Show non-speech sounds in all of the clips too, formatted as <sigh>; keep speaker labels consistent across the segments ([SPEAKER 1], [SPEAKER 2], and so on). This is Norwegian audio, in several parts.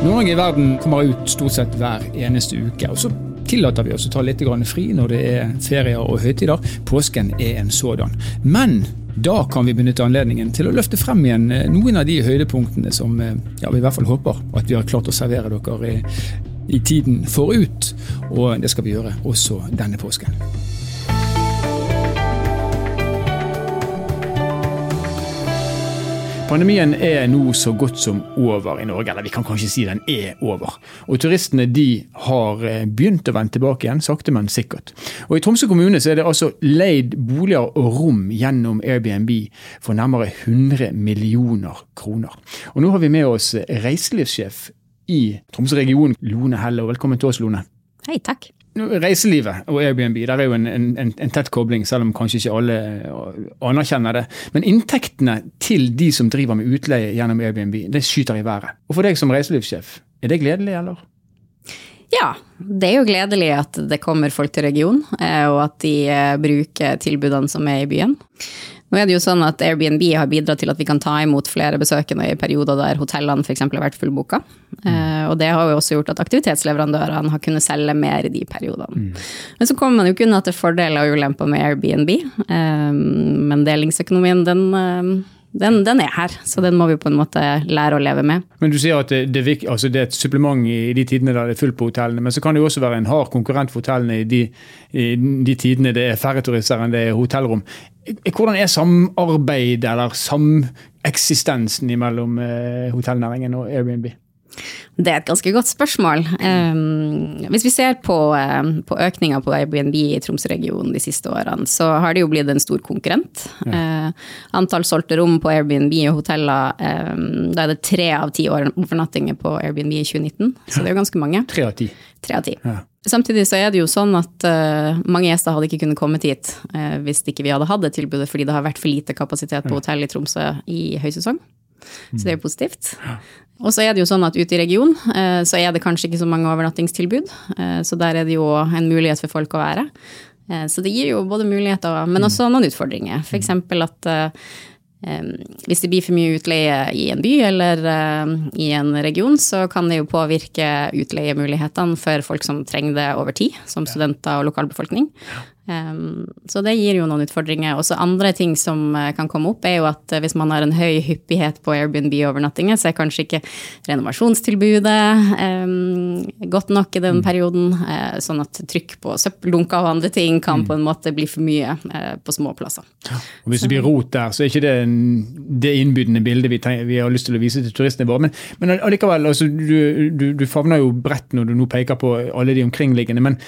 [SPEAKER 1] Nord-Norge i verden kommer ut stort sett hver eneste uke. og så tillater vi oss å ta litt fri når det er ferier og høytider. Påsken er en sådan. Men da kan vi benytte anledningen til å løfte frem igjen eh, noen av de høydepunktene som eh, ja, vi i hvert fall håper at vi har klart å servere dere i, i tiden forut. Og det skal vi gjøre også denne påsken. Pandemien er nå så godt som over i Norge, eller vi kan kanskje si den er over. Og turistene de har eh, begynt å vende tilbake igjen, sakte, men sikkert. Og I Tromsø kommune så er det altså leid boliger og rom gjennom Airbnb for nærmere 100 millioner kroner. Og Nå har vi med oss reiselivssjef i Tromsø region, Lone Helle. og Velkommen til oss, Lone.
[SPEAKER 2] Hei, takk.
[SPEAKER 1] Reiselivet og Airbnb der er jo en, en, en, tett kobling, selv om kanskje ikke alle anerkjenner det. Men inntektene til de som driver med utleie gjennom Airbnb, det skyter i været. Og for deg som reiselivssjef, er det gledelig, eller?
[SPEAKER 2] Ja, det er jo gledelig at det kommer folk til regionen, eh, og at de eh, bruker tilbudene som er i byen. Nå er det jo sånn at Airbnb har bidratt til at vi kan ta imot flere besøkende i perioder der hotellene f.eks. har vært fullboka. Mm. Og det har jo også gjort at aktivitetsleverandørene har kunnet selge mer i de periodene. Mm. Men så kommer man jo ikke unna er fordeler og ulemper med Airbnb. Eh, men delingsøkonomien, den eh, den, den, er her, så den må vi på en måte lære å leve med.
[SPEAKER 1] Men Du sier at det, det, altså det er et supplement i de tidene der det er fullt på hotellene, men så kan det jo også være en hard konkurrent for hotellene i de, i de tidene det er færre turister enn det er hotellrom. Hvordan er samarbeidet eller sameksistensen mellom eh, hotellnæringen og Airbnb?
[SPEAKER 2] Det er et ganske godt spørsmål. Um, hvis vi ser på, um, på økninga på Airbnb i Tromsø-regionen de siste årene, så har det jo blitt en stor konkurrent. Ja. Uh, antall solgte rom på Airbnb og hoteller, um, da er det tre av ti overnattinger på Airbnb i 2019. Så det er jo ganske mange.
[SPEAKER 1] Tre av ti.
[SPEAKER 2] Tre av ti. Ja. Samtidig så er det jo sånn at uh, mange gjester hadde ikke kunnet kommet hit uh, hvis ikke vi hadde hatt det tilbudet, fordi det har vært for lite kapasitet på hotell i Tromsø i høysesong. Så det er jo positivt. Og så er det jo sånn at ute i regionen eh, så er det kanskje ikke så mange overnattingstilbud. Eh, så der er det jo en mulighet for folk å være. Eh, så det gir jo både muligheter, men også noen utfordringer. F.eks. at hvis det blir for mye utleie i en by eller i en region, så kan det jo påvirke utleiemulighetene for folk som trenger det over tid, som studenter og lokalbefolkning. Um, så det gir jo noen utfordringer. Også andre ting som uh, kan komme opp, er jo at uh, hvis man har en høy hyppighet på Airbnb-overnattinger, så er kanskje ikke renovasjonstilbudet um, godt nok i den mm. perioden. Uh, sånn at trykk på søppeldunker og andre ting kan mm. på en måte bli for mye på små plasser.
[SPEAKER 1] Og hvis det blir rot der, så er ikke det det innbydende bildet vi, tenker, vi, har lyst til å vise til turistene våre. Men, men allikevel, altså, du, du, du favner jo bredt når du nå peker på alle de omkringliggende. men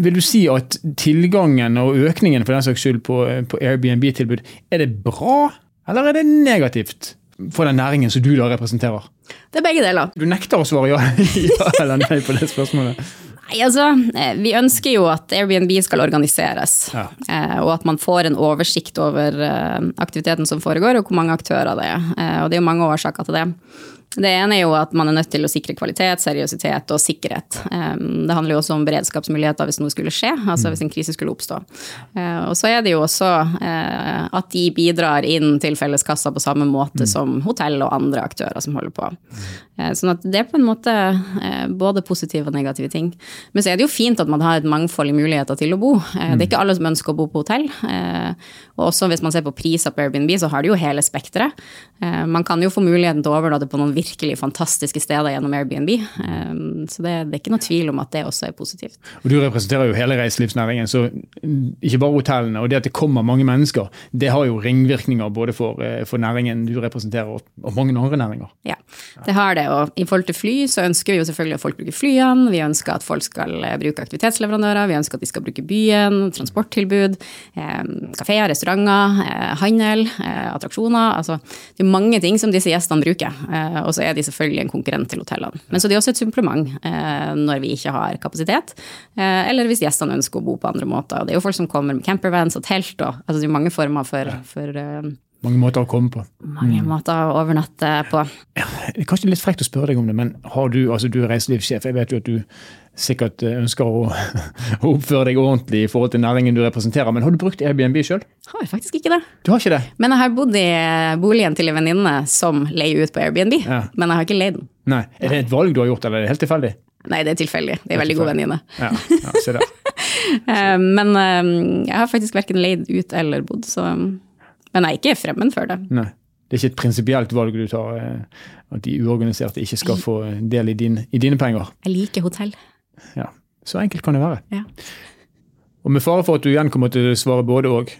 [SPEAKER 1] vil du si at tilgangen og økningen for den saks skyld på, på Airbnb-tilbud, er det bra, eller er det negativt for den næringen som du da representerer?
[SPEAKER 2] Det er begge deler.
[SPEAKER 1] Du nekter å svare ja, <laughs> ja eller nei på det spørsmålet?
[SPEAKER 2] Nei, altså, eh, Vi ønsker jo at Airbnb skal organiseres, ja. Eh, og at man får en oversikt over eh, aktiviteten som foregår, og hvor mange aktører det er. Og det er jo mange årsaker til det. Det ene er jo at man er nødt til å sikre kvalitet, seriøsitet og sikkerhet. Det handler jo også om beredskapsmuligheter hvis noe skulle skje, altså hvis en krise skulle oppstå. Eh, og så er det jo også eh, at de bidrar inn til felleskassa på samme måte som hotell og andre aktører som holder på. Eh, sånn at det er på en måte både positive og negative ting. Men så er det jo fint at man har et mangfold i muligheter til å bo. Det er ikke alle som ønsker å bo på hotell. Og også hvis man ser på priser på Airbnb, så har det jo hele spekteret. Man kan jo få muligheten til å overnatte på noen virkelig fantastiske steder gjennom Airbnb. Ehm, så det, det, er ikke noe tvil om at det også er positivt.
[SPEAKER 1] Og Du representerer jo hele reiselivsnæringen, så ikke bare hotellene. Og det at det kommer mange mennesker, det har jo ringvirkninger både for, eh, for næringen du representerer og, og, mange andre næringer.
[SPEAKER 2] Ja, det har det. Og i forhold til fly så ønsker vi jo selvfølgelig at folk bruker flyene. Vi ønsker at folk skal eh, bruke aktivitetsleverandører. Vi ønsker at de skal bruke byen, transporttilbud, eh, kafeer, restauranter, handel, attraksjoner. Altså, det er mange ting som disse gjestene bruker. Og og så er de selvfølgelig en konkurrent til hotellene. Men så de er også et supplement eh, når vi ikke har kapasitet, eh, eller hvis gjestene ønsker å bo på andre måter. Det er jo folk som kommer med campervans og telt og altså det er mange former for, for eh,
[SPEAKER 1] mange måter å komme på.
[SPEAKER 2] Mange mm. måter å overnatte på.
[SPEAKER 1] Ja, det kanskje litt frekt å spørre deg om det, men har du, altså du er reiselivssjef. Jeg vet jo at du sikkert ønsker å, <laughs> å, oppføre deg ordentlig i forhold til næringen du representerer. Men har du brukt Airbnb sjøl?
[SPEAKER 2] Har faktisk ikke det.
[SPEAKER 1] Du har ikke det?
[SPEAKER 2] Men jeg har bodd i boligen til en venninne som leier ut på Airbnb. Ja. Men jeg har ikke leid den.
[SPEAKER 1] Nei, Er det et valg du har gjort, eller er det helt tilfeldig?
[SPEAKER 2] Nei, det er tilfeldig. Det er veldig god venninne.
[SPEAKER 1] Ja, ja, se der. <laughs>
[SPEAKER 2] Eh, Men eh, jeg har faktisk verken leid ut eller bodd, så Men jeg er ikke fremmed for det.
[SPEAKER 1] Nei. Det er ikke et prinsipielt valg du tar, eh, at de uorganiserte ikke skal få del i, din, i dine penger.
[SPEAKER 2] Jeg liker hotell.
[SPEAKER 1] Ja, Så enkelt kan det være.
[SPEAKER 2] Ja.
[SPEAKER 1] Og med fare for at du igjen kommer til å svare både og.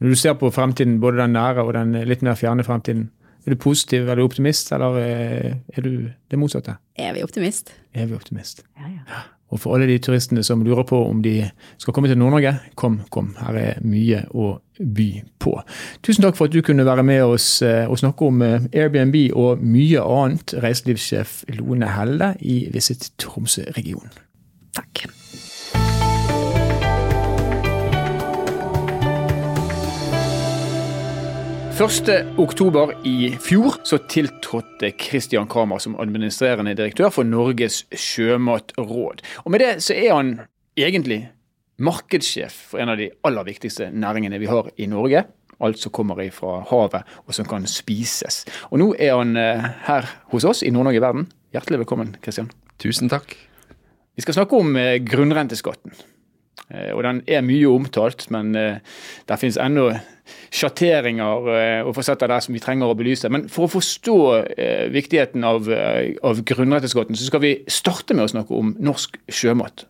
[SPEAKER 1] Når du ser på fremtiden, både den nære og den litt mer fjerne fremtiden, er du positiv eller optimist, eller eh, er du det motsatte?
[SPEAKER 2] Evig optimist.
[SPEAKER 1] Evig optimist.
[SPEAKER 2] Ja, ja.
[SPEAKER 1] Og for alle de turistene som lurer på om de skal komme til Nord-Norge, kom, kom. Her er mye å by på. Tusen takk for at du kunne være med oss eh, og snakke om eh, Airbnb og mye annet, reiselivssjef Lone Helle i Visit Tromsø-regionen.
[SPEAKER 2] Takk.
[SPEAKER 1] Første oktober i fjor så tiltrådte Christian Kramer som administrerende direktør for Norges sjømatråd. Og med det så er han egentlig markedssjef for en av de aller viktigste næringene vi har i Norge. Alt som kommer fra havet og som kan spises. Og nå er han eh, her hos oss i Nord-Norge i verden. Hjertelig velkommen, Christian.
[SPEAKER 3] Tusen takk.
[SPEAKER 1] Vi skal snakke om eh, grunnrenteskatten. Eh, Og den er mye omtalt, men eh, det finnes ennå sjatteringer og fasetter der som vi trenger å belyse. Men for å forstå viktigheten av, av grunnrenteskatten, så skal vi starte med å snakke om norsk sjømat.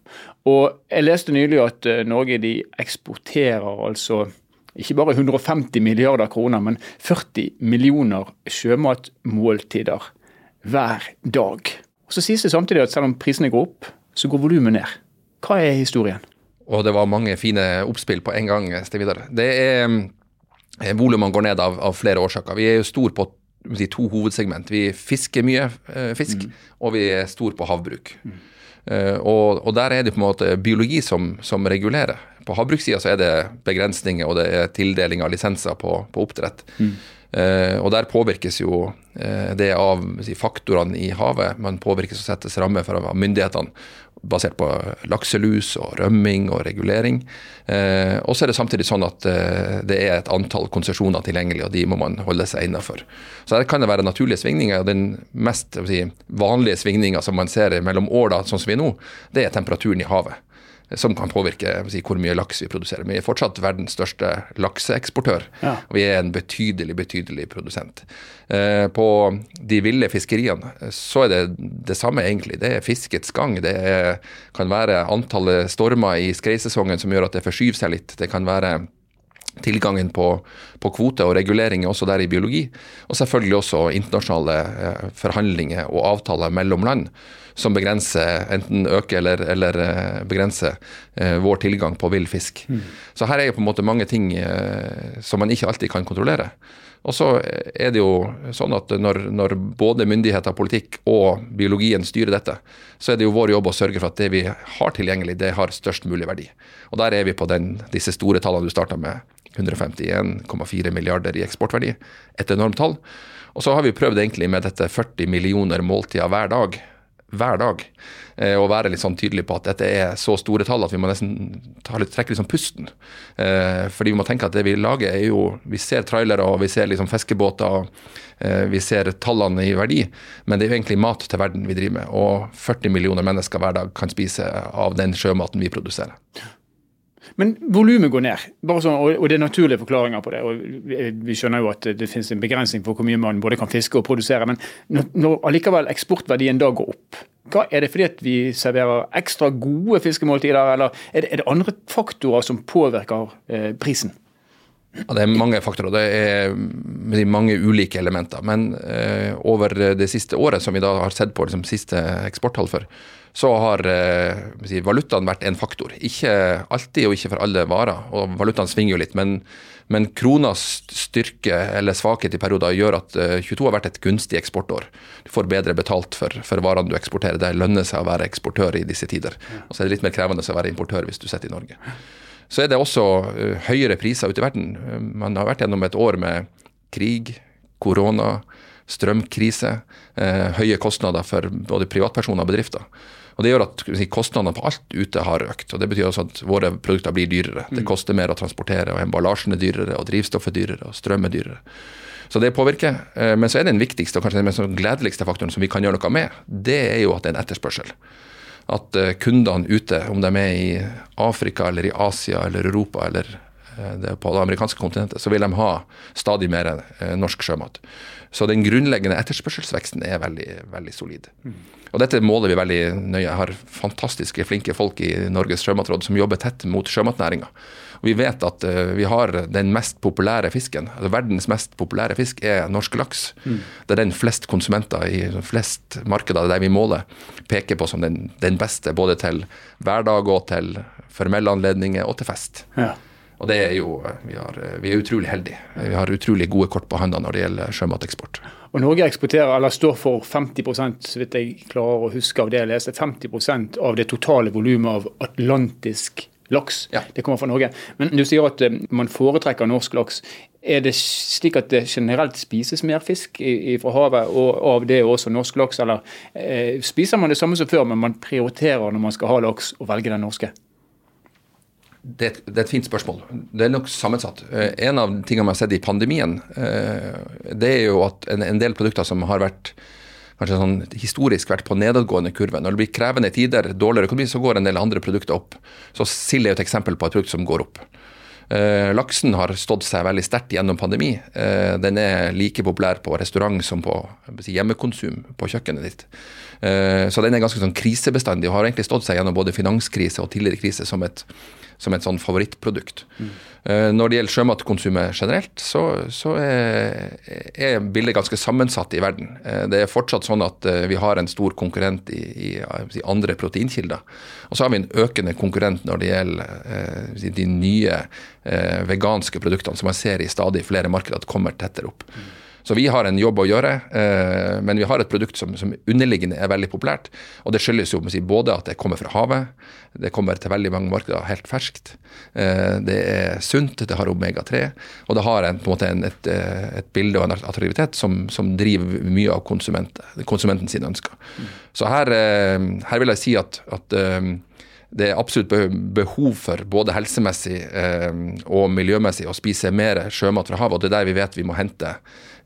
[SPEAKER 1] Og jeg leste nylig at Norge de eksporterer altså ikke bare 150 milliarder kroner, men 40 millioner sjømatmåltider hver dag. Og Så sies det samtidig at selv om prisene går opp, så går volumet ned. Hva er historien?
[SPEAKER 3] Og det var mange fine oppspill på en gang, Sten Vidar. Det er eh, Volumene går ned av, av flere årsaker. Vi er jo stor på de to hovedsegment. Vi fisker mye eh, fisk, og vi er stor på havbruk. Eh, og, og der er det på en måte biologi som, som regulerer. På havbrukssida så er det begrensninger og det er tildeling av lisenser på, på oppdrett. Eh, og der påvirkes jo eh, det av faktorene i havet. Man påvirkes og settes rammer for av myndighetene basert på lakselus og rømming og regulering. Eh, og så er det samtidig sånn at eh, det er et antall konsesjoner tilgjengelig, og de må man holde seg innafor. Så her kan det være naturlige svingninger. og Den mest si, vanlige svingninga som man ser mellom år, da, sånn som vi er nå, det er temperaturen i havet som kan påvirke si, hvor mye laks vi produserer. Vi er fortsatt verdens største lakseeksportør,
[SPEAKER 1] Ja.
[SPEAKER 3] og vi er en betydelig, betydelig produsent. Eh, på de ville fiskeriene så er det det samme, egentlig. Det er fiskets gang. Det er, kan være antallet stormer i skreisesongen som gjør at det forskyver seg litt. Det kan være tilgangen på, på kvote og regulering også der i biologi. Og selvfølgelig også internasjonale eh, forhandlinger og avtaler mellom land som begrenser, enten øker eller, eller eh, begrenser eh, vår tilgang på vill fisk. Så her er jo på en måte mange ting som man ikke alltid kan kontrollere. Og så er det jo sånn at når, når både myndigheter, politikk og biologien styrer dette, så er det jo vår jobb å sørge for at det vi har tilgjengelig, det har størst mulig verdi. Og der er vi på den, disse store tallene du starta med. 151,4 milliarder i eksportverdi. Et enormt tall. Og så har vi prøvd egentlig med dette 40 millioner måltider hver dag. Hver dag. Eh, og være litt sånn tydelig på at dette er så store tall at vi må nesten litt, trekke litt sånn pusten. Eh, fordi vi må tenke at det vi lager er jo Vi ser trailere og vi ser liksom fiskebåter. og eh, Vi ser tallene i verdi, men det er jo egentlig mat til verden vi driver med. Og 40 millioner mennesker hver dag kan spise av den sjømaten vi produserer.
[SPEAKER 1] Men volumet går ned, sånn, og det er naturlige forklaringer på det. og Vi skjønner jo at det, finnes en begrensning for hvor mye man både kan fiske og produsere. Men når, allikevel eksportverdien da går opp, hva er det fordi at vi serverer ekstra gode fiskemåltider, eller er det, er det andre faktorer som påvirker eh, prisen?
[SPEAKER 3] Ja, det er mange faktorer. Det er de mange ulike elementer. Men eh, over det siste året, som vi da har sett på liksom, siste eksporttall for, så har eh, si, valutaen vært en faktor. Ikke alltid og ikke for alle varer. og Valutaen svinger jo litt. Men, men kronas styrke eller svakhet i perioder gjør at eh, 22 har vært et gunstig eksportår. Du får bedre betalt for, for varene du eksporterer. Det lønner seg å være eksportør i disse tider. Og så er det litt mer krevende å være importør hvis du sitter i Norge. Så er det også uh, høyere priser ute i verden. Uh, man har vært gjennom et år med krig, korona, strømkrise, uh, høye kostnader for både privatpersoner og bedrifter. Og Det gjør at kostnadene på alt ute har økt. og Det betyr også at våre produkter blir dyrere. Det koster mer å transportere, og emballasjen er dyrere, og drivstoff er dyrere, og strøm er dyrere. Så det påvirker. Eh, men så er den viktigste og kanskje den mest gledeligste faktoren som vi kan gjøre noe med, det er jo at det er en etterspørsel. At eh, kundene ute, om de er i Afrika eller i Asia eller Europa eller det på det amerikanske kontinentet, så vil de ha stadig mer norsk sjømat. Så den grunnleggende etterspørselsveksten er veldig, veldig solid. Og dette måler vi veldig nøye. Jeg har fantastiske, flinke folk i Norges sjømatråd som jobber tett mot sjømatnæringa. Vi vet at uh, vi har den mest populære fisken. altså Verdens mest populære fisk er norsk laks. Mm. Det er den flest konsumenter i flest markeder der vi måler, peker på som den, den beste. Både til hverdag og til formelle anledninger og til fest. Ja. Og det er jo, vi, har, vi, er utrolig heldige. Vi har utrolig gode kort på hånda når det gjelder sjømateksport.
[SPEAKER 1] Og Norge eksporterer, eller står for 50% så vidt jeg klarer å huske av det jeg leste, 50% av det totale volumet av atlantisk laks. Ja. Det kommer fra Norge. Men du sier at eh, man foretrekker norsk laks. Er det slik at det generelt spises mer fisk fra havet, og av det også norsk laks? Eller eh, spiser man det samme som før, men man prioriterer når man skal ha laks, å velge den norske?
[SPEAKER 3] Det, det, er et fint spørsmål. Det er nok sammensatt. Eh, en av tingene vi har sett i pandemien, eh, det er jo at en, en del produkter som har vært kanskje sånn historisk vært på nedadgående kurve. Når det blir krevende tider, dårligere økonomi, så går en del andre produkter opp. Så sild er jo et eksempel på et produkt som går opp. Eh, laksen har stått seg veldig sterkt gjennom pandemi. Eh, den er like populær på restaurant som på hjemmekonsum på kjøkkenet ditt. Eh, så den er ganske sånn krisebestandig og har egentlig stått seg gjennom både finanskrise og tidligere krise som et som et sånn favorittprodukt. Mm. Når det gjelder sjømatkonsumet generelt, så, så er, er, bildet ganske sammensatt i verden. Eh, det er fortsatt sånn at eh, vi har en stor konkurrent i, i andre proteinkilder. Og så har vi en økende konkurrent når det gjelder de nye veganske produktene som man ser i stadig flere markeder at kommer tettere opp. Mm. Så vi har en jobb å gjøre, eh, men vi har et produkt som, som underliggende er veldig populært. Og det skyldes jo si, både at det kommer fra havet, det kommer til veldig mange markeder helt ferskt. Eh, det er sunt, det har omega-3, og det har en, på en måte en, et, eh, et, bilde og en attraktivitet som, som driver mye av konsumenten sine ønsker. Så her, her, vil jeg si at, at det er absolutt behov for både helsemessig og miljømessig å spise mer sjømat fra havet. og Det er der vi vet vi må hente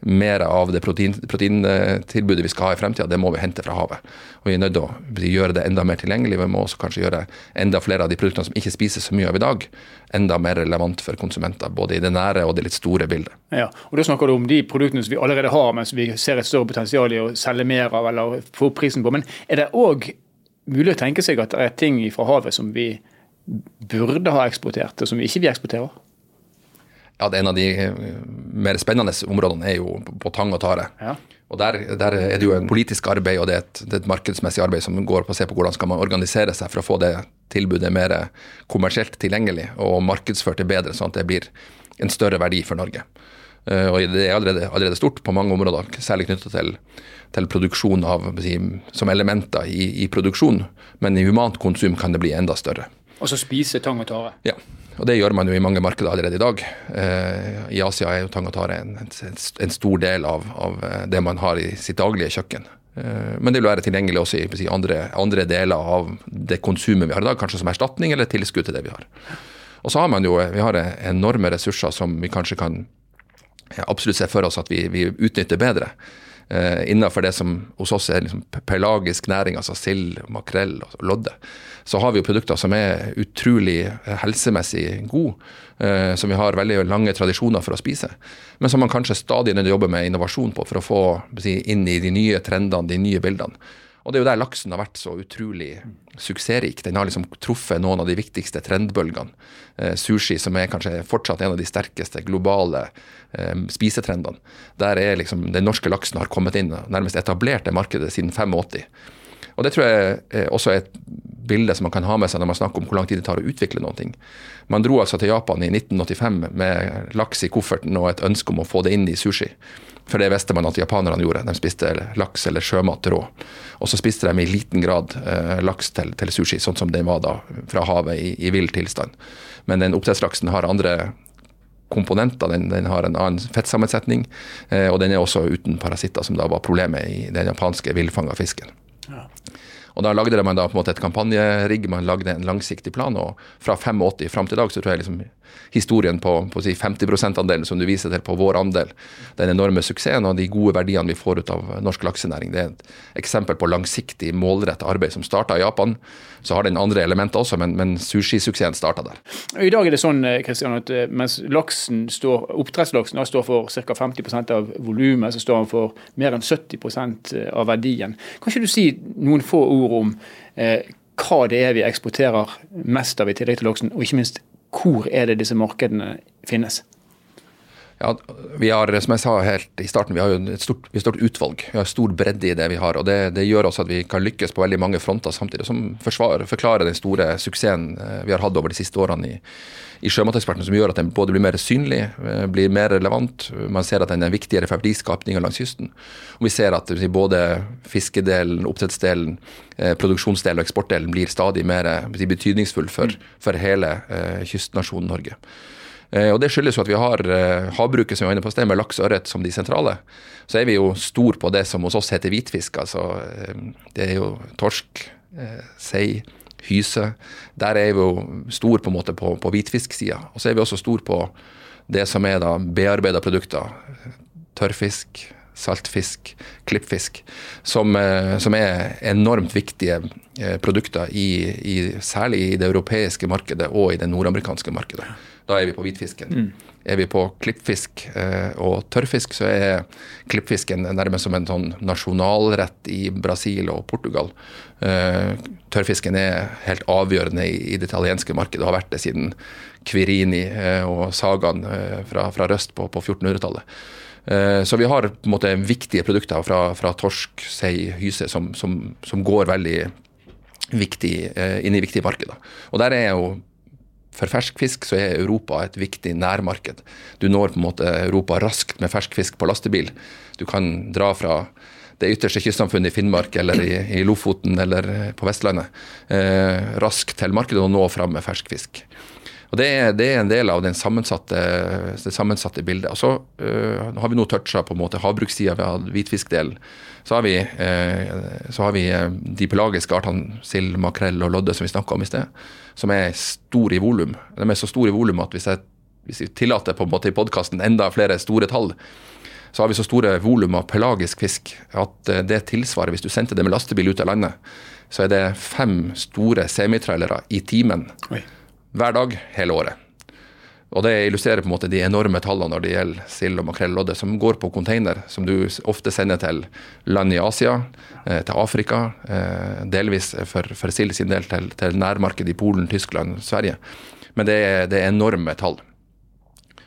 [SPEAKER 3] mer av det protein, proteintilbudet vi skal ha i fremtida, det må vi hente fra havet. Og Vi er nødt til å gjøre det enda mer tilgjengelig. Vi må også kanskje gjøre enda flere av de produktene som ikke spises så mye av i dag, enda mer relevant for konsumenter. Både i det nære og det litt store bildet.
[SPEAKER 1] Ja, og Da snakker du om de produktene som vi allerede har, men som vi ser et større potensial i å selge mer av eller få prisen på. Men er det òg mulig å tenke seg at det er ting fra havet som vi burde ha eksportert, og som vi ikke vil eksportere?
[SPEAKER 3] Ja, det er En av de eh, mer spennende områdene er jo på tang og tare. Ja. Og der, der, er det jo en politisk arbeid og det er, et, det er, et, markedsmessig arbeid som går på å se på hvordan skal man organisere seg for å få det tilbudet mer kommersielt tilgjengelig og markedsført det bedre, sånn at det blir en større verdi for Norge. Uh, og Det er allerede, allerede, stort på mange områder, særlig knyttet til, til produksjon av, som elementer i, i produksjon. Men i humant konsum kan det bli enda større.
[SPEAKER 1] Og så spise tang og tare?
[SPEAKER 3] Ja. Og Det gjør man jo i mange markeder allerede i dag. Eh, I Asia er jo tang og tare en, en, stor del av, av, eh, det man har i sitt daglige kjøkken. Eh, men det vil være tilgjengelig også i andre, andre, deler av det konsumet vi har i dag, kanskje som erstatning eller tilskudd til det vi har. Og så har man jo vi har enorme ressurser som vi kanskje kan absolutt se for oss at vi, vi utnytter bedre eh, innenfor det som hos oss er liksom pelagisk næring, altså sild, makrell og lodde, så har vi jo produkter som er utrolig eh, helsemessig gode, eh, som vi har veldig lange tradisjoner for å spise, men som man kanskje stadig nødt jobber med innovasjon på for å få si, inn i de nye trendene, de nye bildene. Og det er jo der laksen har vært så utrolig suksessrik. Den har liksom truffet noen av de viktigste trendbølgene. Eh, sushi, som er kanskje fortsatt en av de sterkeste globale eh, spisetrendene. Der er liksom den norske laksen har kommet inn nærmest etablert det markedet siden 85. Og Det tror jeg er også er et bilde som man kan ha med seg når man snakker om hvor lang tid det tar å utvikle noe. Man dro altså til Japan i 1985 med laks i kofferten og et ønske om å få det inn i sushi. For det visste man at japanerne gjorde. De spiste laks eller sjømat rå. Og så spiste de i liten grad eh, laks til, til, sushi, sånn som den var da fra havet i, i vill tilstand. Men den oppdrettslaksen har andre komponenter. Den, den, har en annen fettsammensetning, eh, og den er også uten parasitter, som da var problemet i den japanske villfanga fisken. Ja. Og Da lagde man da på en måte et kampanjerigg, man lagde en langsiktig plan. og Fra 85 fram til i dag så tror jeg liksom historien på, på si 50 %-andelen som du viser til på vår andel, den enorme suksessen og de gode verdiene vi får ut av norsk laksenæring, det er et eksempel på langsiktig, målrettet arbeid som starta i Japan. Så har den andre elementer også, men, men sushisuksessen starta der.
[SPEAKER 1] I dag er det sånn Kristian, at eh, mens laksen står, oppdrettslaksen står for ca. 50% av volumet, så står den for mer enn 70% av verdien. Kan ikke du si noen få ord om eh, hva det er vi eksporterer mest av i tillegg til laksen, og ikke minst hvor er det disse markedene finnes?
[SPEAKER 3] Ja, vi har, som jeg sa helt i starten, vi har jo et stort, har stort utvalg. Vi har stor bredde i det vi har. og det, det, gjør også at vi kan lykkes på veldig mange fronter samtidig, som forklarer den store suksessen eh, vi har hatt over de siste årene i, i Sjømateksperten, som gjør at den både blir mer synlig, eh, blir mer relevant. Man ser at den er viktigere for verdiskapninga langs kysten. Og vi ser at både fiskedelen, oppdrettsdelen, eh, produksjonsdelen og eksportdelen blir stadig mer betydningsfull for, for hele kystnasjonen Norge. Og Det skyldes jo at vi har havbruket som vi var inne på sted, med laks og ørret som de sentrale. Så er vi jo stor på det som hos oss heter hvitfisk. altså Det er jo torsk, sei, hyse. Der er vi jo stor på en måte på, på hvitfisksida. Og så er vi også stor på det som er da bearbeida produkter. Tørrfisk, saltfisk, klippfisk. Som, eh, som er enormt viktige eh, produkter, i, i, særlig i det europeiske markedet og i det nordamerikanske markedet. Da er vi på hvitfisken. Mm. Er vi på klippfisk eh, og tørrfisk, så er klippfisken nærmest som en sånn nasjonalrett i Brasil og Portugal. Eh, tørrfisken er helt avgjørende i, det italienske markedet og har vært det siden Quirini eh, og sagaen fra, fra, Røst på, på 1400-tallet. Eh, så vi har på en måte viktige produkter fra, fra torsk, sei, hyse som, som, som går veldig viktig, inn i viktige markeder. Og der er jo for ferskfisk så er Europa et viktig nærmarked. Du når på en måte Europa raskt med ferskfisk på lastebil. Du kan dra fra det ytterste kystsamfunnet i Finnmark eller i, i Lofoten eller på Vestlandet eh, raskt til markedet og nå fram med ferskfisk. Og det er, det er, en del av den sammensatte, det sammensatte bildet. Og så uh, har vi nå toucha på en måte havbrukssida, ved hvitfiskdelen. Så har vi, uh, så har vi uh, de pelagiske artene sild, makrell og lodde som vi snakka om i sted, som er store i volum. De er så store i volum at hvis, jeg, tillater på en måte i podkasten enda flere store tall, så har vi så store volum av pelagisk fisk at det tilsvarer, hvis du sendte det med lastebil ut av landet, så er det fem store semitrailere i timen. Oi hver dag hele året. Og Det illustrerer på en måte de enorme tallene når det gjelder sild og makrell Det som går på container, som du ofte sender til land i Asia, eh, til Afrika, eh, delvis for, for sild sin del til, til nærmarkedet i Polen, Tyskland, Sverige. Men det er, det er enorme tall.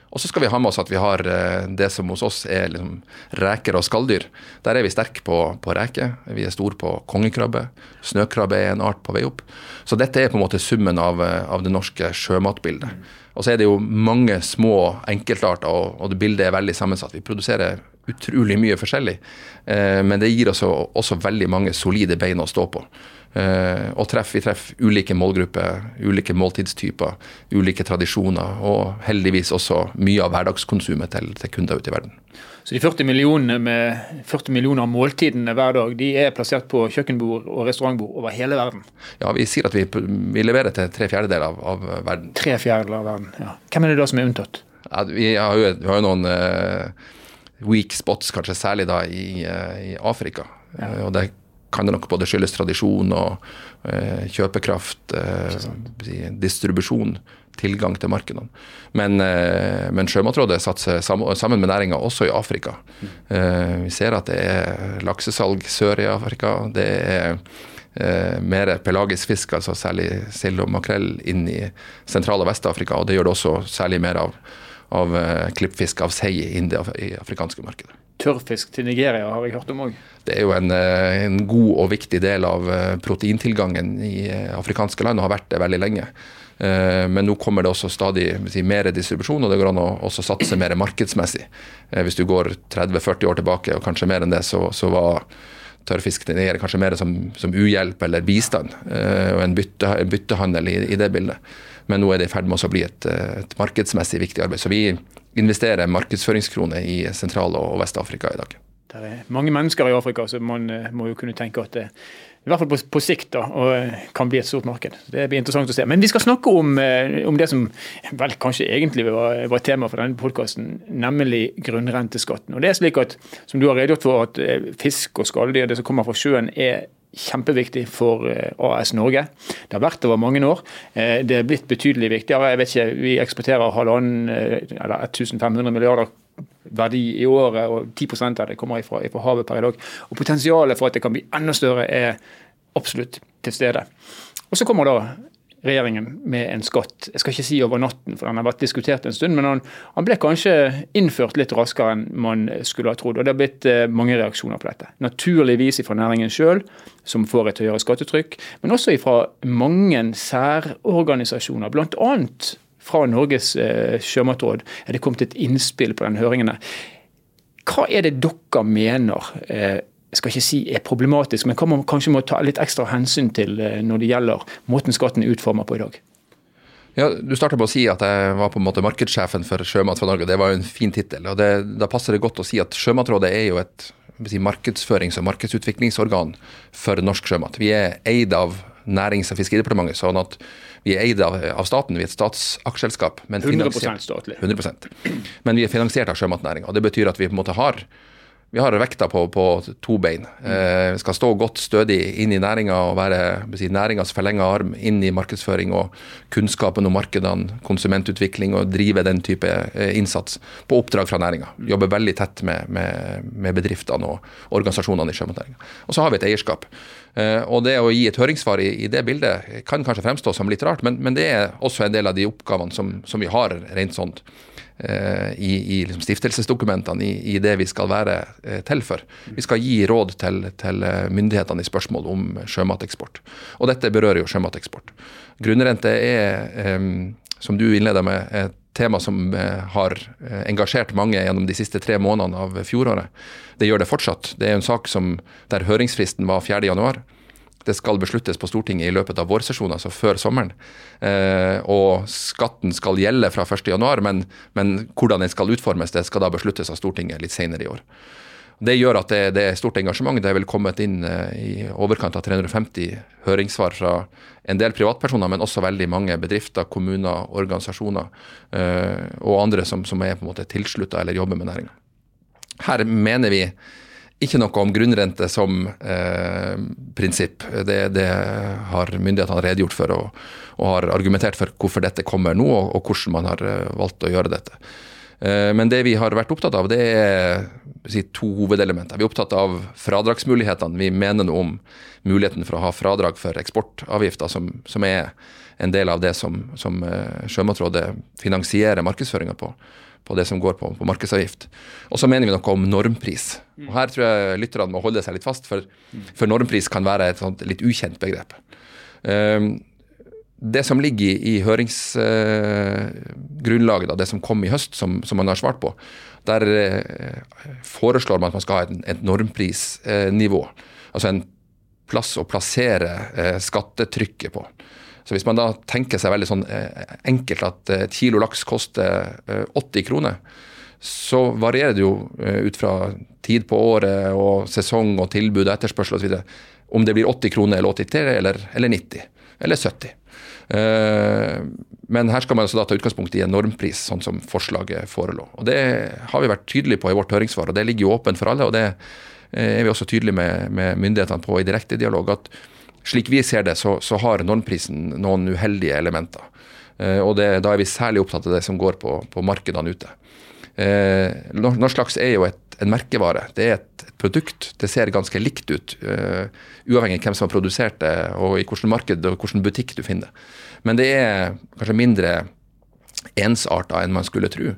[SPEAKER 3] Og så skal vi ha med oss at vi har eh, det som hos oss er liksom reker og skalldyr. Der er vi sterke på, på reker. Vi er store på kongekrabbe. Snøkrabbe er en art på vei opp. Så dette er på en måte summen av, eh, av det norske sjømatbildet. Og så er det jo mange små enkeltarter, og, og det bildet er veldig sammensatt. Vi produserer utrolig mye forskjellig, eh, men det gir oss også, veldig mange solide bein å stå på. Uh, og treff, vi treffer ulike målgrupper, ulike måltidstyper, ulike tradisjoner. Og heldigvis også mye av hverdagskonsumet til, til kunder ute i verden.
[SPEAKER 1] Så de 40 millionene med 40 millioner måltidene hver dag de er plassert på kjøkkenbord og restaurantbord over hele verden?
[SPEAKER 3] Ja, vi sier at vi, vi leverer til tre fjerdedeler av, av, verden.
[SPEAKER 1] Tre fjerdedeler av verden, ja. Hvem er det da som er unntatt?
[SPEAKER 3] Ja, vi, har jo, vi har jo noen uh, weak spots, kanskje særlig da i, uh, i Afrika. Ja. Uh, og det kan det nok både skyldes tradisjon og eh, kjøpekraft, eh, distribusjon, tilgang til markedene. Men, eh, men Sjømatrådet satser sammen med næringa også i Afrika. Mm. vi ser at det er laksesalg sør i Afrika. Det er eh, mer pelagisk fisk, altså særlig sild og makrell, inn i Sentral- og Vest-Afrika. Og det gjør det også særlig mer av, av klippfisk av sei inn i det afrikanske markedet
[SPEAKER 1] tørrfisk til Nigeria, har jeg hørt om òg.
[SPEAKER 3] Det er jo en, eh, en, god og viktig del av eh, proteintilgangen i eh, afrikanske land, og har vært det veldig lenge. Men nå kommer det også stadig si, mer distribusjon, og det går an å også satse mer markedsmessig. Hvis du går 30-40 år tilbake, og kanskje mer enn det, så, så var tørrfisk til Nigeria kanskje mer som, som uhjelp eller bistand, og en, bytte, en byttehandel i, i, det bildet. Men nå er det i ferd med å bli et, et markedsmessig viktig arbeid. Så vi investerer markedsføringskroner i Sentral- og Vest-Afrika i dag.
[SPEAKER 1] det er mange mennesker i Afrika, så man må jo kunne tenke at det i hvert fall på, på sikt da, kan bli et stort marked. Det blir interessant å se. Men vi skal snakke om, om det som vel kanskje egentlig var, var tema for denne podkasten, nemlig grunnrenteskatten. Og det er slik at, Som du har redegjort for, at fisk og skalldyr, det som kommer fra sjøen, er kjempeviktig for AS Norge. Det har vært over mange år. Det er blitt betydelig viktigere. Jeg vet ikke, Vi eksporterer halvannen, eller 1500 milliarder verdi i året, og 10 av det kommer fra havet per i dag. Og Potensialet for at det kan bli enda større er absolutt til stede. Og Så kommer da regjeringen med en skatt. Jeg skal ikke si over natten, for den har vært diskutert en stund, men han, han ble kanskje innført litt raskere enn man skulle ha trodd. og Det har blitt eh, mange reaksjoner på dette. Naturligvis fra næringen sjøl, som får et høyere skattetrykk, men også fra mange særorganisasjoner. Annet fra Norges eh, sjømatråd er det kommet et innspill på den høringen. Hva er det dere mener eh, jeg skal ikke si er problematisk, men hva man kanskje må ta litt ekstra hensyn til eh, når det gjelder måten skatten er utformet på i dag?
[SPEAKER 3] Ja, Du starta med å si at jeg var på en måte markedssjefen for Sjømat fra Norge. Det var jo en fin tittel. Da passer det godt å si at Sjømatrådet er jo et si, markedsførings- og markedsutviklingsorgan for norsk sjømat. Vi er eid av Nærings- og fiskeridepartementet, sånn at vi er eid av, av, staten, vi er et statsaksjeselskap.
[SPEAKER 1] 100 statlig.
[SPEAKER 3] 100%. Men vi er finansiert av sjømatnæringa. Det betyr at vi på en måte har vi har vekta på, på to bein. Eh, vi skal stå godt stødig inn i næringa og være si, næringas forlenga arm inn i markedsføring og kunnskapen om markedene, konsumentutvikling og drive den type eh, innsats på oppdrag fra næringa. Jobbe veldig tett med, med, med bedriftene og organisasjonene i sjømatnæringa. Og så har vi et eierskap. Eh, og det å gi et høringssvar i, i det bildet kan kanskje fremstå som litt rart, men, men, det er også en del av de oppgavene som, som vi har rent sånt eh, i, i liksom stiftelsesdokumentene, i, i, det vi skal være eh, til for. Vi skal gi råd til, til myndighetene i spørsmål om sjømateksport. Og dette berører jo sjømateksport. Grunnrente er, som du innleda med, et tema som har engasjert mange gjennom de siste tre månedene av fjoråret. Det gjør det fortsatt. Det er en sak som, der høringsfristen var 4.1. Det skal besluttes på Stortinget i løpet av vårsesjonen, altså før sommeren. Eh, og skatten skal gjelde fra 1.1, men, men hvordan den skal utformes, det skal da besluttes av Stortinget litt senere i år. Det gjør at det, det, er stort engasjement. Det er vel kommet inn eh, i overkant av 350 høringssvar fra en del privatpersoner, men også veldig mange bedrifter, kommuner, organisasjoner eh, og andre som, som er på en måte tilslutta eller jobber med næringa. Her mener vi ikke noe om grunnrente som eh, prinsipp. Det, det, har myndighetene redegjort for og, og, har argumentert for hvorfor dette kommer nå, og, og hvordan man har eh, valgt å gjøre dette. Eh, men det vi har vært opptatt av, det er si, to hovedelementer. Vi er opptatt av fradragsmulighetene. Vi mener noe om muligheten for å ha fradrag for eksportavgifter, som, som er en del av det som, som eh, Sjømatrådet finansierer markedsføringa på på det som går på, på markedsavgift. Og så mener vi noe om normpris. Og Her tror jeg lytterne må holde seg litt fast, for, for normpris kan være et sånt litt ukjent begrep. Um, det som ligger i, høringsgrunnlaget, det som kom i høst, som, som man har svart på, der uh, foreslår man at man skal ha et, et normprisnivå. Altså en plass å plassere uh, skattetrykket på. Så Hvis man da tenker seg veldig sånn eh, enkelt at et kilo laks koster 80 eh, kroner, så varierer det jo eh, ut fra tid på året og sesong og tilbud og etterspørsel osv. om det blir 80 kroner eller 83 eller, eller 90 eller 70. Men her skal man altså da ta utgangspunkt i en normpris, sånn som forslaget forelå. Og Det har vi vært tydelige på i vårt høringssvar, og det ligger jo åpent for alle. og Det er vi også tydelige med, med myndighetene på i direkte dialog. at slik vi ser det, så, så har normprisen noen uheldige elementer. Eh, og det, Da er vi særlig opptatt av det som går på, på markedene ute. Eh, norsk laks er jo et, en merkevare. Det er et, et, produkt. Det ser ganske likt ut, uh, uavhengig av hvem som har produsert det, og i hvilket marked og hvilken butikk du finner det. Men det er kanskje mindre ensarta enn man skulle tro.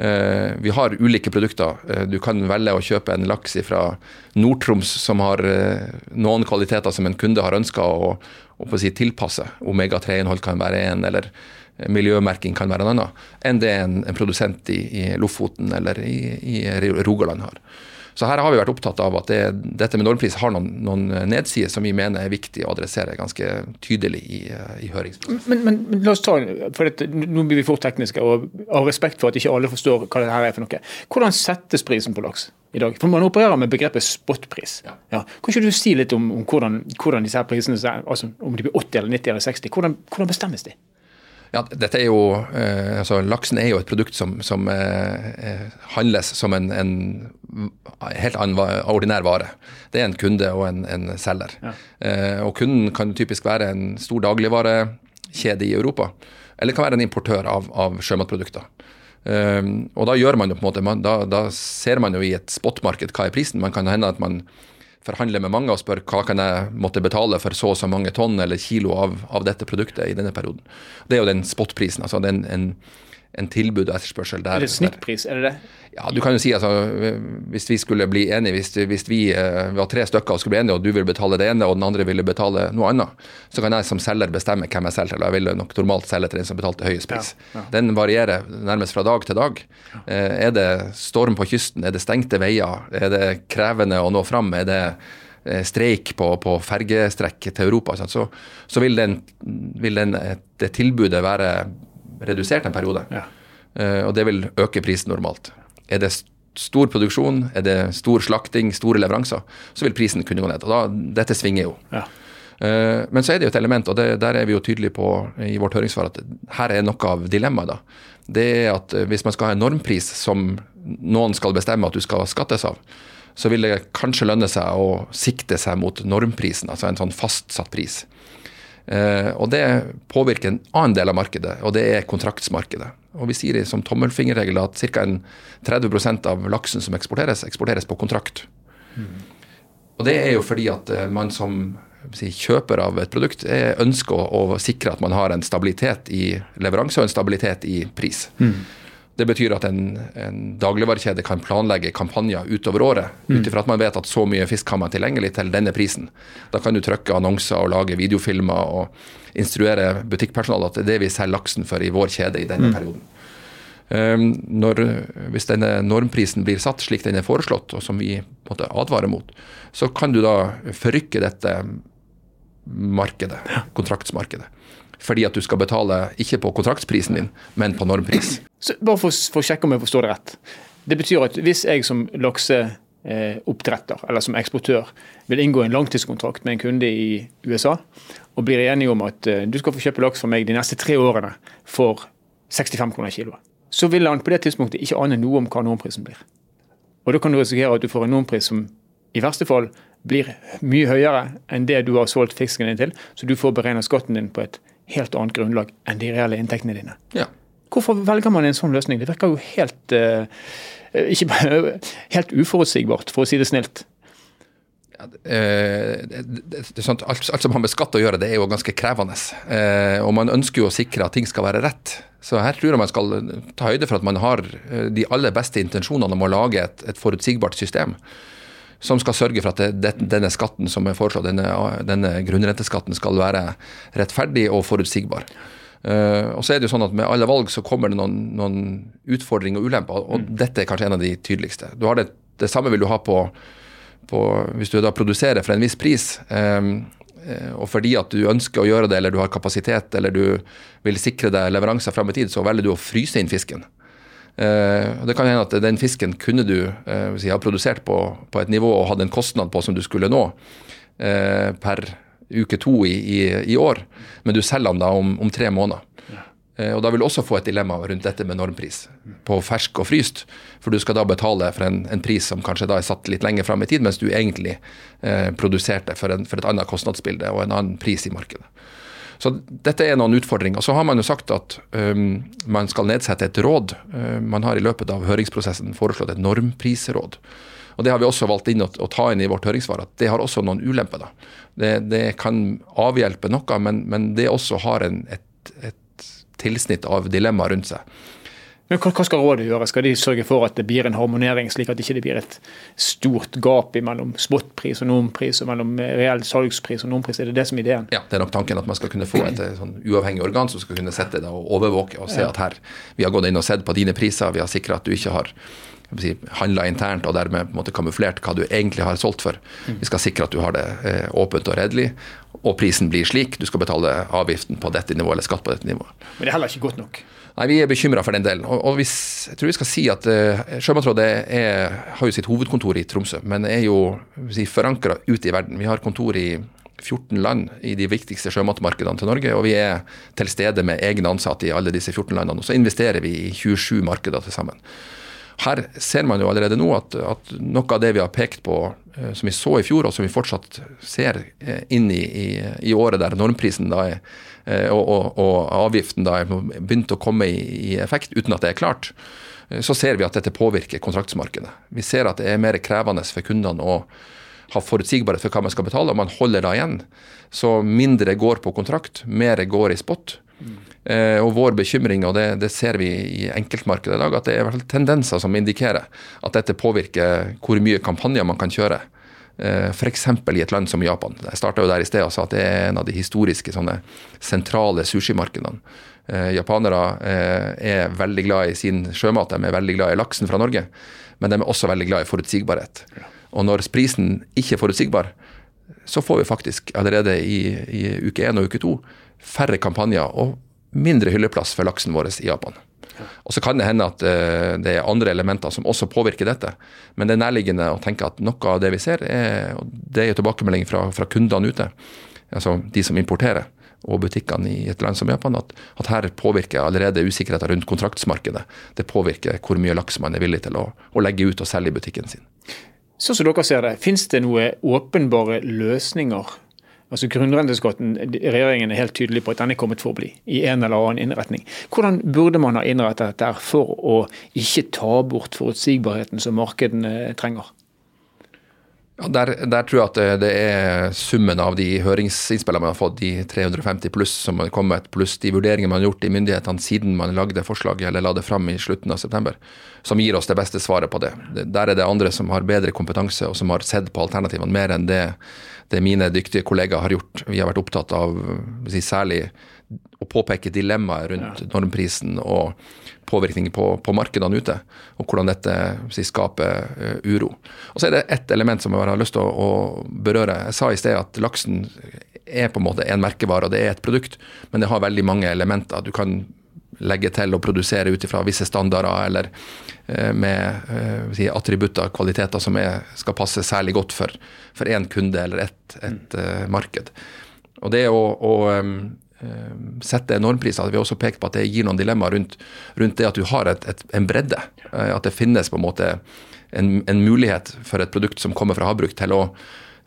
[SPEAKER 3] Uh, vi har ulike produkter. Uh, du kan velge å kjøpe en laks fra Nord-Troms som har uh, noen kvaliteter som en kunde har ønska å, å si, tilpasse. Omega-3-innhold kan være en, eller miljømerking kan være en annen, enn det en, en produsent i, i, Lofoten eller i, i Rogaland har. Så her har vi vært opptatt av at det, dette med normpris har noen, noen nedsider som vi mener er viktig å adressere ganske tydelig i, i høringsprosessen.
[SPEAKER 1] Men, men, men, la oss ta, for dette, Nå blir vi fort tekniske, og av respekt for at ikke alle forstår hva dette er for noe. Hvordan settes prisen på laks i dag? For Man opererer med begrepet spotpris. Ja. Ja. Kan ikke du si litt om, om hvordan, hvordan, disse her prisene, altså om de blir 80 eller 90 eller 60, hvordan, hvordan bestemmes de?
[SPEAKER 3] Ja, dette er jo, eh, altså Laksen er jo et produkt som, som eh, eh handles som en, en, helt annen ordinær vare. Det er en kunde og en, en selger. Ja. Eh, og Kunden kan typisk være en stor dagligvarekjede i Europa, eller kan være en importør av, av sjømatprodukter. Eh, og Da gjør man jo på en måte, man, da, da, ser man jo i et spotmarked hva er prisen. Man kan hende at man forhandler med mange og spør hva kan jeg måtte betale for så og så mange tonn eller kilo av, av, dette produktet i denne perioden. Det er jo den spotprisen. altså den, en, en tilbud og etterspørsel der.
[SPEAKER 1] Er det snittpris, er det det?
[SPEAKER 3] Ja, du kan jo si altså, Hvis vi skulle bli enige, hvis, hvis vi uh, var tre stykker og skulle bli enige, og du ville betale det ene og den andre ville betale noe annet, så kan jeg som selger bestemme hvem jeg selger til. Jeg ville nok normalt selge til den som betalte høyest pris. Ja, ja. Den varierer nærmest fra dag til dag. Uh, er det storm på kysten, er det stengte veier, er det krevende å nå fram, er det uh, streik på, på fergestrekk til Europa, så, så vil, den, vil den, det tilbudet være redusert en periode. Ja. og det vil øke prisen normalt. Er det stor produksjon, er det stor slakting, store leveranser, så vil prisen kunne gå ned. Og da, Dette svinger jo. Ja. Uh, men så er det jo et element, og det, der er vi jo tydelige på i vårt høringssvar, at her er noe av dilemmaet. da. Det er at uh, hvis man skal ha en normpris som noen skal bestemme at du skal skattes av, så vil det kanskje lønne seg å sikte seg mot normprisen, altså en sånn fastsatt pris. Uh, og det påvirker en annen del av markedet, og det er kontraktsmarkedet. Og vi sier som tommelfingerregel at ca. 30% av laksen som eksporteres, eksporteres på kontrakt. Mm. Og det er jo fordi at eh, man som si, kjøper av et produkt ønsker å, å, sikre at man har en stabilitet i leveranse og en stabilitet i pris. Mm. Det betyr at en, en dagligvarekjede kan planlegge kampanjer utover året, mm. ut ifra at man vet at så mye fisk har man tilgjengelig til denne prisen. Da kan du trykke annonser og lage videofilmer og instruere butikkpersonalet at det er det vi selger laksen for i vår kjede i denne mm. perioden. Um, når, hvis denne normprisen blir satt slik den er foreslått, og som vi måtte advare mot, så kan du da forrykke dette markedet, kontraktsmarkedet. Fordi at du skal betale ikke på kontraktsprisen din, men på normpris.
[SPEAKER 1] Så bare for, for å sjekke om jeg forstår det rett. Det betyr at hvis jeg som lakseoppdretter eller som eksportør vil inngå en langtidskontrakt med en kunde i USA, og blir enige om at uh, du skal få kjøpe laks fra meg de neste tre årene for 65 kroner kiloet, så vil han på det tidspunktet ikke ane noe om hva normprisen blir. Og Da kan du risikere at du får en normpris som i verste fall blir mye høyere enn det du har solgt fisken din til, så du får beregna skatten din på et helt annet grunnlag enn de reelle inntektene dine. Ja. Hvorfor velger man en sånn løsning? Det virker jo helt, uh, ikke <laughs> helt uforutsigbart, for å si det snilt.
[SPEAKER 3] Eh, det, det, sånt, alt, alt, som har med skatt å gjøre, det er jo ganske krevende. Eh, og man ønsker jo å sikre at ting skal være rett. Så her tror jeg man skal ta høyde for at man har eh, de aller beste intensjonene om å lage et, et forutsigbart system. Som skal sørge for at det, denne skatten som er foreslått, denne, denne grunnrenteskatten, skal være rettferdig og forutsigbar. Uh, og så er det jo sånn at Med alle valg så kommer det noen, noen utfordringer og ulemper, og mm. dette er kanskje en av de tydeligste. Du har det, det samme vil du ha på på, hvis du da produserer for en viss pris, eh, og fordi at du ønsker å gjøre det, eller du har kapasitet, eller du vil sikre deg leveranser fram i tid, så velger du å fryse inn fisken. Eh, Det kan hende at den fisken kunne du eh, si, ha produsert på, på, et nivå og hatt en kostnad på som du skulle nå eh, per uke to i, i, i, år, men du selger den da om, om tre måneder. Eh, og Da vil du også få et dilemma rundt dette med normpris på fersk og fryst. For du skal da betale for en, en pris som kanskje da er satt litt lenger fram i tid, mens du egentlig eh, produserte for, en, for, et annet kostnadsbilde og en annen pris i markedet. Så dette er noen utfordringer. Så har man jo sagt at um, man skal nedsette et råd. Uh, man har i løpet av høringsprosessen foreslått et normprisråd. Og Det har vi også valgt inn å, ta inn i vårt høringssvar, at det har også noen ulemper. da. Det, det kan avhjelpe noe, men, men det også har en, et, et tilsnitt av dilemmaer rundt seg.
[SPEAKER 1] Men Hva skal rådet gjøre? Skal de sørge for at det blir en harmonering, slik at det ikke blir et stort gap mellom spotpris og normpris, og mellom reell salgspris og normpris? Er det det som er ideen?
[SPEAKER 3] Ja, det er nok tanken at man skal kunne få et sånn uavhengig organ som skal kunne sette det og overvåke og se ja. at her, vi har gått inn og sett på dine priser, vi har sikra at du ikke har si, handla internt og dermed på en måte kamuflert hva du egentlig har solgt for. Vi skal sikre at du har det eh, åpent og redelig, og prisen blir slik. Du skal betale avgiften på dette nivået eller skatt på dette nivået.
[SPEAKER 1] Men det er heller ikke godt nok?
[SPEAKER 3] Nei, Vi er bekymra for den delen. Og, og hvis, jeg tror vi skal si at uh, Sjømatrådet er, har jo sitt hovedkontor i Tromsø, men er jo si, forankra ute i verden. Vi har kontor i 14 land i de viktigste sjømatmarkedene til Norge, og vi er til stede med egne ansatte i alle disse 14 landene. Og så investerer vi i 27 markeder til sammen. Her ser man jo allerede nå at, at noe av det vi har pekt på, uh, som vi så i fjor, og som vi fortsatt ser uh, inn i, i, i, året der normprisen da er Eh, og, og, og, avgiften da er begynt å komme i, i, effekt uten at det er klart, eh, så ser vi at dette påvirker kontraktsmarkedet. Vi ser at det er mer krevende for kundene å ha forutsigbarhet for hva man skal betale, og man holder da igjen. Så mindre går på kontrakt, mer går i spot. Mm. Eh, og vår bekymring, og det, det, ser vi i enkeltmarkedet i dag, at det er i hvert fall tendenser som indikerer at dette påvirker hvor mye kampanjer man kan kjøre. Eh, F.eks. i et land som Japan. Jeg starta der i sted og sa at det er en av de historiske sånne sentrale sushimarkedene. Eh, japanere eh, er veldig glad i sin sjømat, de er veldig glad i laksen fra Norge. Men de er også veldig glad i forutsigbarhet. Og når prisen ikke er forutsigbar, så får vi faktisk allerede i, i uke én og uke to færre kampanjer og mindre hylleplass for laksen vår i Japan. Og Så kan det hende at uh, det er andre elementer som også påvirker dette. Men det er nærliggende å tenke at noe av det vi ser, er, og det er tilbakemelding fra, fra, kundene ute, altså de som importerer, og butikkene i et land som Japan, at, at her påvirker allerede usikkerheten rundt kontraktsmarkedet. Det påvirker hvor mye laks man er villig til å, å legge ut og selge i butikken sin.
[SPEAKER 1] Sånn som dere ser det, Finnes det noen åpenbare løsninger Altså Grunnrenteskatten, regjeringen er helt tydelig på at den er kommet for å bli, i en eller annen innretning. Hvordan burde man ha innrettet dette for å ikke ta bort forutsigbarheten som markedene trenger?
[SPEAKER 3] Ja, der, der, tror jeg at det, det, er summen av de høringsinnspillene man har fått, de 350 pluss som har kommet, pluss de vurderingene man har gjort i myndighetene siden man lagde forslaget eller la det fram i slutten av september, som gir oss det beste svaret på det. Der er det andre som har bedre kompetanse og som har sett på alternativene mer enn det det mine dyktige kollegaer har gjort. Vi har vært opptatt av si, særlig å påpeke dilemmaet rundt normprisen og påvirkning på, på, markedene ute, og hvordan dette si, skaper uh, uro. Og Så er det ett element som jeg har lyst til å, å, berøre. Jeg sa i sted at laksen er på en måte en merkevare, og det er et produkt, men det har veldig mange elementer. Du kan legge til og produsere ut ifra visse standarder, eller uh, med uh, si, attributter, kvaliteter som er, skal passe særlig godt for én kunde eller ett et, marked. Og det å, å um, sette normpriser, vi har også pekt på at det gir noen dilemmaer rundt, rundt det at du har et, et, en bredde. At det finnes på en måte en, en, mulighet for et produkt som kommer fra havbruk, til å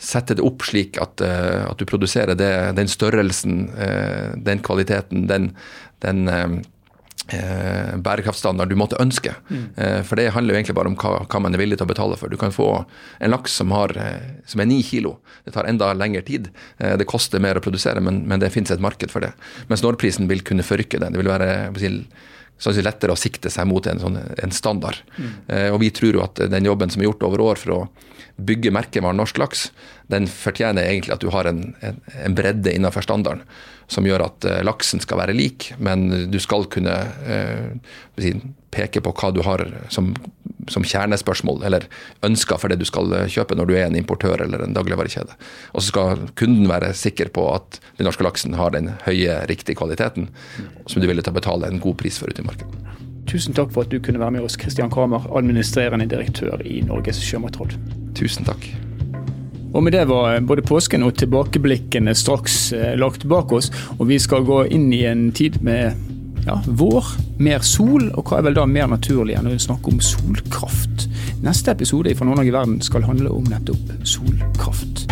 [SPEAKER 3] sette det opp slik at, at du produserer det, den størrelsen, den kvaliteten, den, den eh, bærekraftstandard du måtte ønske. Mm. Eh, for det handler jo egentlig bare om hva, hva, man er villig til å betale for. Du kan få en laks som, har, eh, som er ni kilo. Det tar enda lengre tid. Eh, det koster mer å produsere, men, men det finnes et marked for det. Mens Nordprisen vil kunne forrykke den. Det vil være si, lettere å sikte seg mot en, sånn, en standard. Mm. Eh, og vi tror jo at den jobben som er gjort over år for å bygge merkevaren norsk laks, den fortjener egentlig at du har en, en, en bredde innenfor standarden som gjør at uh, laksen skal være lik, men du skal kunne eh, peke på hva du har som, som, kjernespørsmål, eller ønsker for det du skal eh, kjøpe når du er en importør eller en dagligvarekjede. Og så skal kunden være sikker på at den norske laksen har den høye, riktige kvaliteten som du ville til å betale en god pris for ute i markedet.
[SPEAKER 1] Tusen takk for at du kunne være med oss, Kristian Kramer, administrerende direktør i Norges sjømatråd.
[SPEAKER 3] Tusen takk.
[SPEAKER 1] Og med det var både påsken og tilbakeblikkene straks eh, lagt bak oss. Og vi skal gå inn i en tid med ja, vår, mer sol, og hva er vel da mer naturlig enn å snakke om solkraft? Neste episode fra Nord-Norge i verden skal handle om nettopp solkraft.